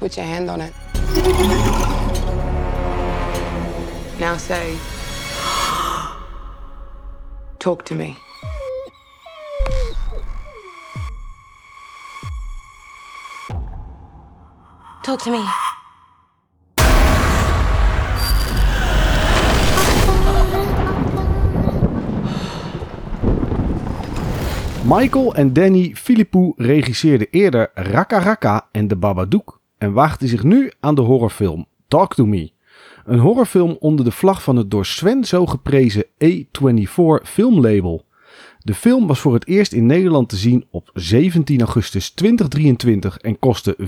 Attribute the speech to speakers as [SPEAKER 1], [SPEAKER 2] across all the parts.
[SPEAKER 1] Put your hand on it. Now say, talk to me.
[SPEAKER 2] Talk to me.
[SPEAKER 3] Michael en Danny Philippou regisseerden eerder Raka Raka en De Babadook en waagden zich nu aan de horrorfilm Talk to Me. Een horrorfilm onder de vlag van het door Sven zo geprezen A24 filmlabel. De film was voor het eerst in Nederland te zien op 17 augustus 2023 en kostte 4,5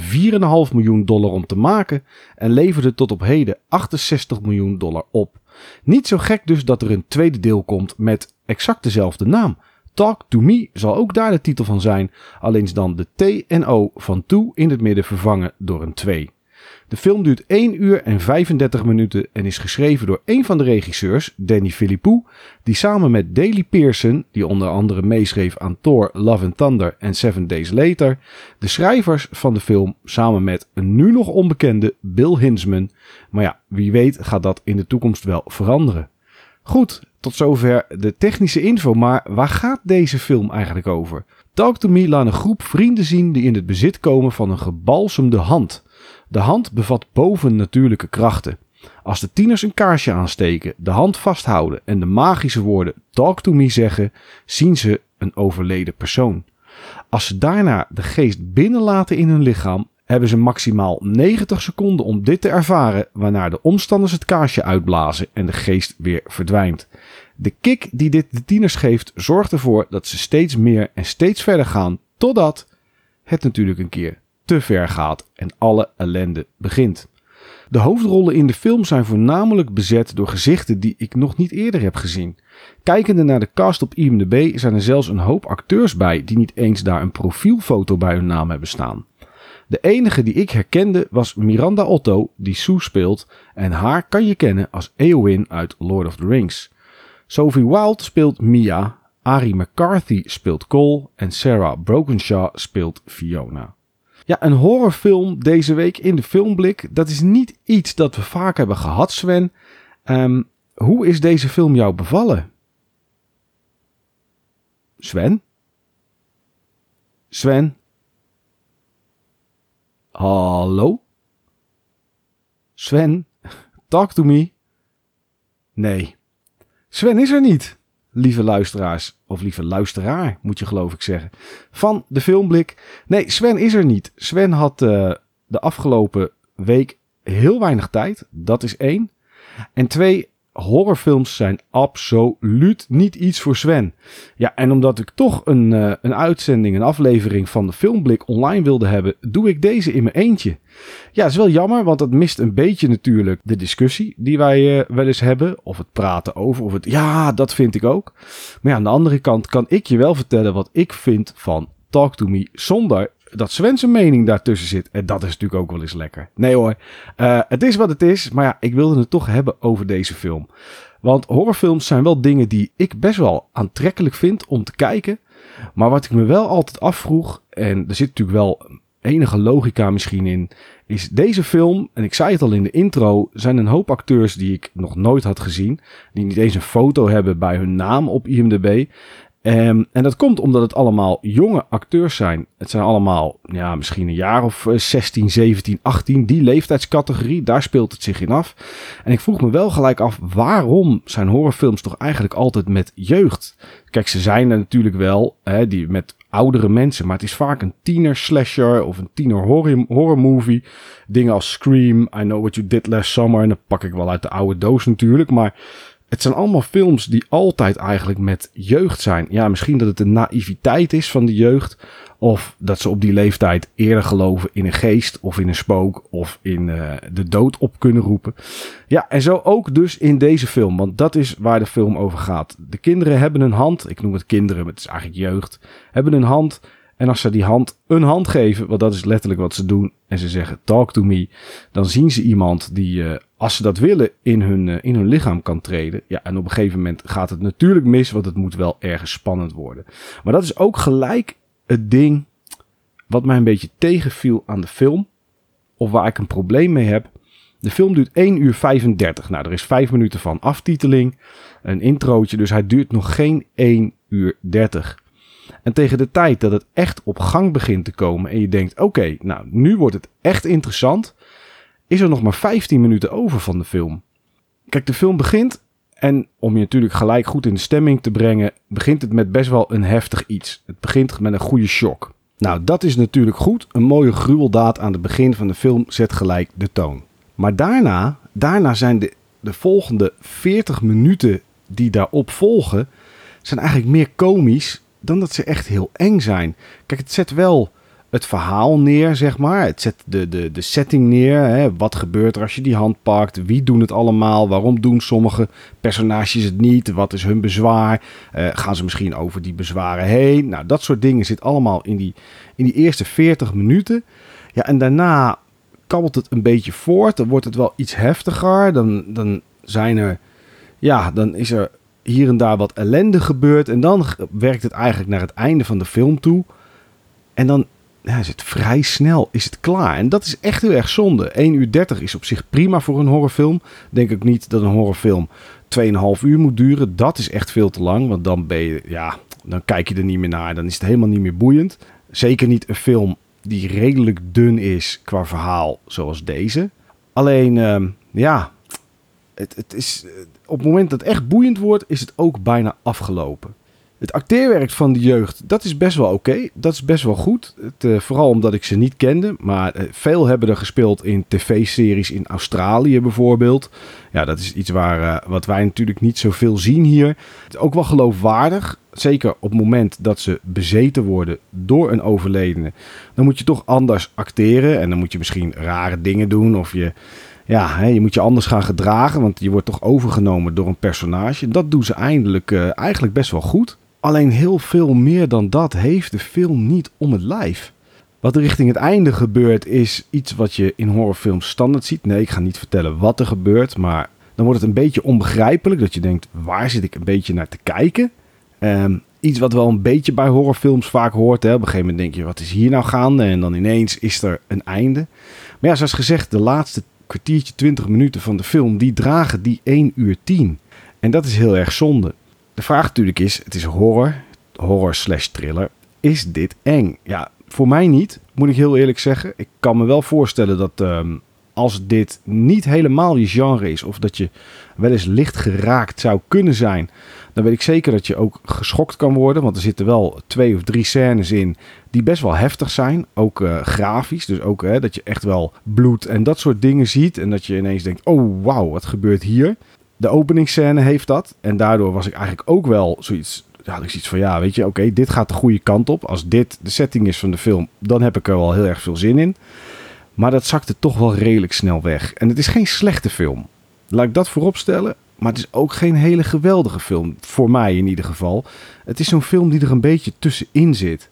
[SPEAKER 3] miljoen dollar om te maken en leverde tot op heden 68 miljoen dollar op. Niet zo gek dus dat er een tweede deel komt met exact dezelfde naam. Talk to Me zal ook daar de titel van zijn, alleen is dan de T en O van To in het midden vervangen door een 2. De film duurt 1 uur en 35 minuten en is geschreven door een van de regisseurs, Danny Philippou, die samen met Daley Pearson, die onder andere meeschreef aan Thor, Love and Thunder en Seven Days Later, de schrijvers van de film samen met een nu nog onbekende Bill Hinsman. Maar ja, wie weet gaat dat in de toekomst wel veranderen. Goed, tot zover de technische info, maar waar gaat deze film eigenlijk over? Talk to Me laat een groep vrienden zien die in het bezit komen van een gebalsemde hand. De hand bevat bovennatuurlijke krachten. Als de tieners een kaarsje aansteken, de hand vasthouden en de magische woorden Talk to Me zeggen, zien ze een overleden persoon. Als ze daarna de geest binnenlaten in hun lichaam, hebben ze maximaal 90 seconden om dit te ervaren, waarna de omstanders het kaarsje uitblazen en de geest weer verdwijnt. De kick die dit de tieners geeft, zorgt ervoor dat ze steeds meer en steeds verder gaan, totdat het natuurlijk een keer te ver gaat en alle ellende begint. De hoofdrollen in de film zijn voornamelijk bezet door gezichten die ik nog niet eerder heb gezien. Kijkende naar de cast op IMDb zijn er zelfs een hoop acteurs bij die niet eens daar een profielfoto bij hun naam hebben staan. De enige die ik herkende was Miranda Otto, die Sue speelt, en haar kan je kennen als Eowyn uit Lord of the Rings. Sophie Wilde speelt Mia, Ari McCarthy speelt Cole en Sarah Brokenshaw speelt Fiona. Ja, een horrorfilm deze week in de filmblik, dat is niet iets dat we vaak hebben gehad, Sven. Ehm, hoe is deze film jou bevallen? Sven? Sven? Hallo? Sven? Talk to me? Nee. Sven is er niet, lieve luisteraars. Of lieve luisteraar, moet je geloof ik zeggen. Van de filmblik. Nee, Sven is er niet. Sven had uh, de afgelopen week heel weinig tijd. Dat is één. En twee, horrorfilms zijn absoluut niet iets voor Sven. Ja, en omdat ik toch een, uh, een uitzending, een aflevering van de Filmblik online wilde hebben, doe ik deze in mijn eentje. Ja, is wel jammer, want dat mist een beetje natuurlijk de discussie die wij uh, wel eens hebben. Of het praten over, of het ja, dat vind ik ook. Maar ja, aan de andere kant kan ik je wel vertellen wat ik vind van Talk to Me zonder dat Sven zijn mening daartussen zit. En dat is natuurlijk ook wel eens lekker. Nee hoor, uh, het is wat het is. Maar ja, ik wilde het toch hebben over deze film. Want horrorfilms zijn wel dingen die ik best wel aantrekkelijk vind om te kijken. Maar wat ik me wel altijd afvroeg, en er zit natuurlijk wel enige logica misschien in, is deze film, en ik zei het al in de intro, zijn een hoop acteurs die ik nog nooit had gezien. Die niet eens een foto hebben bij hun naam op IMDb. Um, en dat komt omdat het allemaal jonge acteurs zijn. Het zijn allemaal, ja, misschien een jaar of 16, 17, 18. Die leeftijdscategorie, daar speelt het zich in af. En ik vroeg me wel gelijk af, waarom zijn horrorfilms toch eigenlijk altijd met jeugd? Kijk, ze zijn er natuurlijk wel, hè, die met oudere mensen. Maar het is vaak een tiener slasher of een tiener horror, horror movie. Dingen als Scream, I Know What You Did Last Summer. En dan pak ik wel uit de oude doos natuurlijk. Maar het zijn allemaal films die altijd eigenlijk met jeugd zijn. Ja, misschien dat het de naïviteit is van de jeugd. Of dat ze op die leeftijd eerder geloven in een geest of in een spook of in uh, de dood op kunnen roepen. Ja, en zo ook dus in deze film, want dat is waar de film over gaat. De kinderen hebben een hand, ik noem het kinderen, het is eigenlijk jeugd, hebben een hand. En als ze die hand een hand geven, want dat is letterlijk wat ze doen, en ze zeggen talk to me, dan zien ze iemand die, uh, als ze dat willen, in hun, uh, in hun lichaam kan treden. Ja, en op een gegeven moment gaat het natuurlijk mis, want het moet wel ergens spannend worden. Maar dat is ook gelijk het ding wat mij een beetje tegenviel aan de film. of waar ik een probleem mee heb. De film duurt 1 uur 35. Nou, er is 5 minuten van aftiteling, een introotje, dus hij duurt nog geen 1 uur 30. En tegen de tijd dat het echt op gang begint te komen en je denkt: oké, nou nu wordt het echt interessant, is er nog maar 15 minuten over van de film. Kijk, de film begint en om je natuurlijk gelijk goed in de stemming te brengen, begint het met best wel een heftig iets. Het begint met een goede shock. Nou, dat is natuurlijk goed. Een mooie gruweldaad aan het begin van de film zet gelijk de toon. Maar daarna, daarna zijn de, de volgende 40 minuten die daarop volgen, zijn eigenlijk meer komisch dan dat ze echt heel eng zijn. Kijk, het zet wel het verhaal neer, zeg maar. Het zet de, de, de setting neer. Hè. Wat gebeurt er als je die hand pakt? Wie doen het allemaal? Waarom doen sommige personages het niet? Wat is hun bezwaar? Uh, gaan ze misschien over die bezwaren heen? Nou, dat soort dingen zit allemaal in die, in die eerste 40 minuten. Ja, en daarna kabbelt het een beetje voort. Dan wordt het wel iets heftiger. Dan, dan zijn er... Ja, dan is er hier en daar wat ellende gebeurd. En dan werkt het eigenlijk naar het einde van de film toe. En dan ja, is het vrij snel is het klaar. En dat is echt heel erg zonde. 1 uur 30 is op zich prima voor een horrorfilm. Denk ik niet dat een horrorfilm 2,5 uur moet duren. Dat is echt veel te lang. Want dan ben je, ja, dan kijk je er niet meer naar. Dan is het helemaal niet meer boeiend. Zeker niet een film die redelijk dun is qua verhaal zoals deze. Alleen, uh, ja, het, het is, op het moment dat het echt boeiend wordt, is het ook bijna afgelopen. Het acteerwerk van de jeugd, dat is best wel oké. Dat is best wel goed. Het, uh, vooral omdat ik ze niet kende. Maar uh, veel hebben er gespeeld in tv-series in Australië bijvoorbeeld. Ja, dat is iets waar, wat wij natuurlijk niet zoveel zien hier. Het is ook wel geloofwaardig. Zeker op het moment dat ze bezeten worden door een overledene. Dan moet je toch anders acteren. En dan moet je misschien rare dingen doen. Of je ja, hè, je moet je anders gaan gedragen, want je wordt toch overgenomen door een personage. Dat doen ze eindelijk, uh, eigenlijk best wel goed. Alleen heel veel meer dan dat heeft de film niet om het lijf. Wat er richting het einde gebeurt is iets wat je in horrorfilms standaard ziet. Nee, ik ga niet vertellen wat er gebeurt, maar dan wordt het een beetje onbegrijpelijk. Dat je denkt, waar zit ik een beetje naar te kijken? Um, iets wat wel een beetje bij horrorfilms vaak hoort. Hè. Op een gegeven moment denk je, wat is hier nou gaande? En dan ineens is er een einde. Maar ja, zoals gezegd, de laatste kwartiertje, 20 minuten van de film, die dragen die 1 uur 10. En dat is heel erg zonde. De vraag natuurlijk is, het is horror, horror slash thriller. Is dit eng? Ja, voor mij niet, moet ik heel eerlijk zeggen. Ik kan me wel voorstellen dat um, als dit niet helemaal je genre is, of dat je wel eens licht geraakt zou kunnen zijn, dan weet ik zeker dat je ook geschokt kan worden. Want er zitten wel twee of drie scènes in die best wel heftig zijn. Ook uh, grafisch. Dus ook hè, dat je echt wel bloed en dat soort dingen ziet. En dat je ineens denkt, oh wauw, wat gebeurt hier? De openingsscène heeft dat. En daardoor was ik eigenlijk ook wel zoiets... Ja, ik zoiets van, ja, weet je, oké, dit gaat de goede kant op. Als dit de setting is van de film, dan heb ik er wel heel erg veel zin in. Maar dat zakte toch wel redelijk snel weg. En het is geen slechte film. Laat ik dat voorop stellen. Maar het is ook geen hele geweldige film. Voor mij in ieder geval. Het is zo'n film die er een beetje tussenin zit.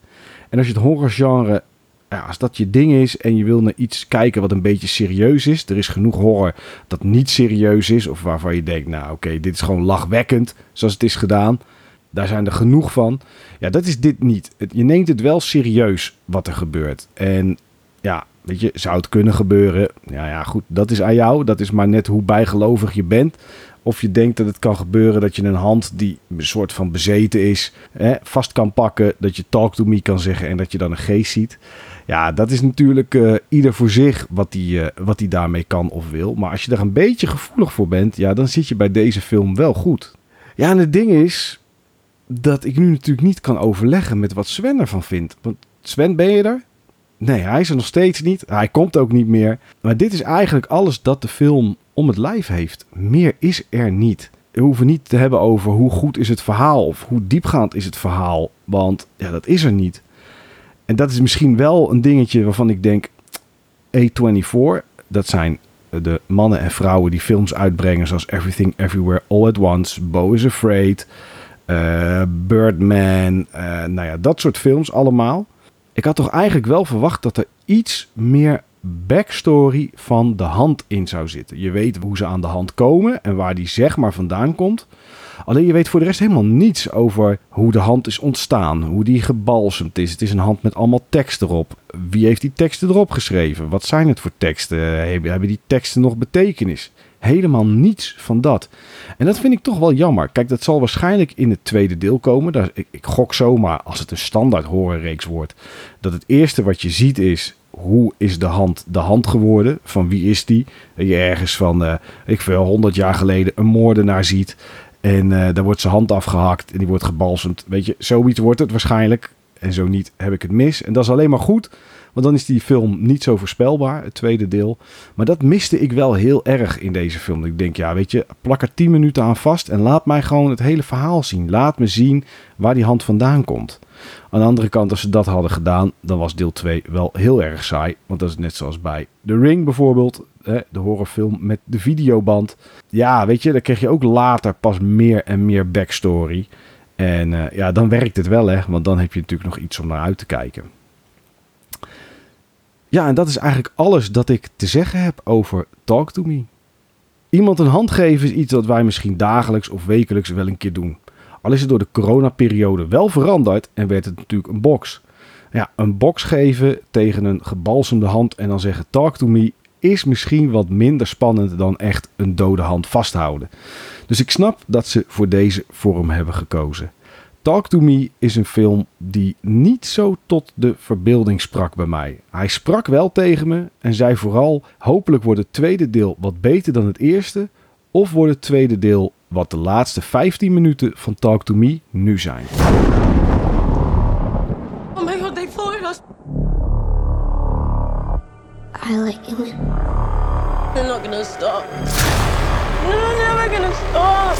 [SPEAKER 3] En als je het horrorgenre, ja, als dat je ding is en je wil naar iets kijken wat een beetje serieus is. Er is genoeg horror dat niet serieus is. Of waarvan je denkt, nou oké, dit is gewoon lachwekkend zoals het is gedaan. Daar zijn er genoeg van. Ja, dat is dit niet. Je neemt het wel serieus wat er gebeurt. En ja, weet je, zou het kunnen gebeuren? Ja, ja, goed, dat is aan jou. Dat is maar net hoe bijgelovig je bent. Of je denkt dat het kan gebeuren dat je een hand die een soort van bezeten is, hè, vast kan pakken. Dat je talk to me kan zeggen en dat je dan een geest ziet. Ja, dat is natuurlijk uh, ieder voor zich wat hij uh, wat die daarmee kan of wil. Maar als je daar een beetje gevoelig voor bent, ja, dan zit je bij deze film wel goed. Ja, en het ding is dat ik nu natuurlijk niet kan overleggen met wat Sven ervan vindt. Want Sven, ben je er? Nee, hij is er nog steeds niet. Hij komt ook niet meer. Maar dit is eigenlijk alles dat de film om het lijf heeft. Meer is er niet. We hoeven niet te hebben over hoe goed is het verhaal of hoe diepgaand is het verhaal. Want ja, dat is er niet. En dat is misschien wel een dingetje waarvan ik denk: A24, dat zijn de mannen en vrouwen die films uitbrengen zoals Everything Everywhere All at Once, Bo is Afraid, uh, Birdman, uh, nou ja, dat soort films allemaal. Ik had toch eigenlijk wel verwacht dat er iets meer backstory van de hand in zou zitten. Je weet hoe ze aan de hand komen en waar die zeg maar vandaan komt. Alleen je weet voor de rest helemaal niets over hoe de hand is ontstaan, hoe die gebalsemd is. Het is een hand met allemaal tekst erop. Wie heeft die teksten erop geschreven? Wat zijn het voor teksten? Hebben die teksten nog betekenis? Helemaal niets van dat. En dat vind ik toch wel jammer. Kijk, dat zal waarschijnlijk in het tweede deel komen. Daar, ik, ik gok zomaar, als het een standaard horrorreeks wordt, dat het eerste wat je ziet is hoe is de hand de hand geworden? Van wie is die? Dat je ergens van, uh, ik veel, 100 jaar geleden een moordenaar ziet. En uh, daar wordt zijn hand afgehakt en die wordt gebalsemd. Weet je, zoiets wordt het waarschijnlijk. En zo niet heb ik het mis. En dat is alleen maar goed. Want dan is die film niet zo voorspelbaar, het tweede deel. Maar dat miste ik wel heel erg in deze film. Ik denk, ja, weet je, plak er 10 minuten aan vast en laat mij gewoon het hele verhaal zien. Laat me zien waar die hand vandaan komt. Aan de andere kant, als ze dat hadden gedaan, dan was deel 2 wel heel erg saai. Want dat is net zoals bij The Ring bijvoorbeeld, de horrorfilm met de videoband. Ja, weet je, dan kreeg je ook later pas meer en meer backstory. En uh, ja, dan werkt het wel, hè, want dan heb je natuurlijk nog iets om naar uit te kijken. Ja, en dat is eigenlijk alles dat ik te zeggen heb over Talk to Me. Iemand een hand geven is iets dat wij misschien dagelijks of wekelijks wel een keer doen. Al is het door de coronaperiode wel veranderd en werd het natuurlijk een box. Ja, een box geven tegen een gebalsemde hand en dan zeggen talk to me is misschien wat minder spannend dan echt een dode hand vasthouden. Dus ik snap dat ze voor deze vorm hebben gekozen. Talk to Me is een film die niet zo tot de verbeelding sprak bij mij. Hij sprak wel tegen me en zei vooral: hopelijk wordt het tweede deel wat beter dan het eerste, of wordt het tweede deel wat de laatste 15 minuten van Talk to Me nu zijn.
[SPEAKER 2] Oh my god, they followed us.
[SPEAKER 4] I like you.
[SPEAKER 2] They're not gonna stop. They're never gonna stop.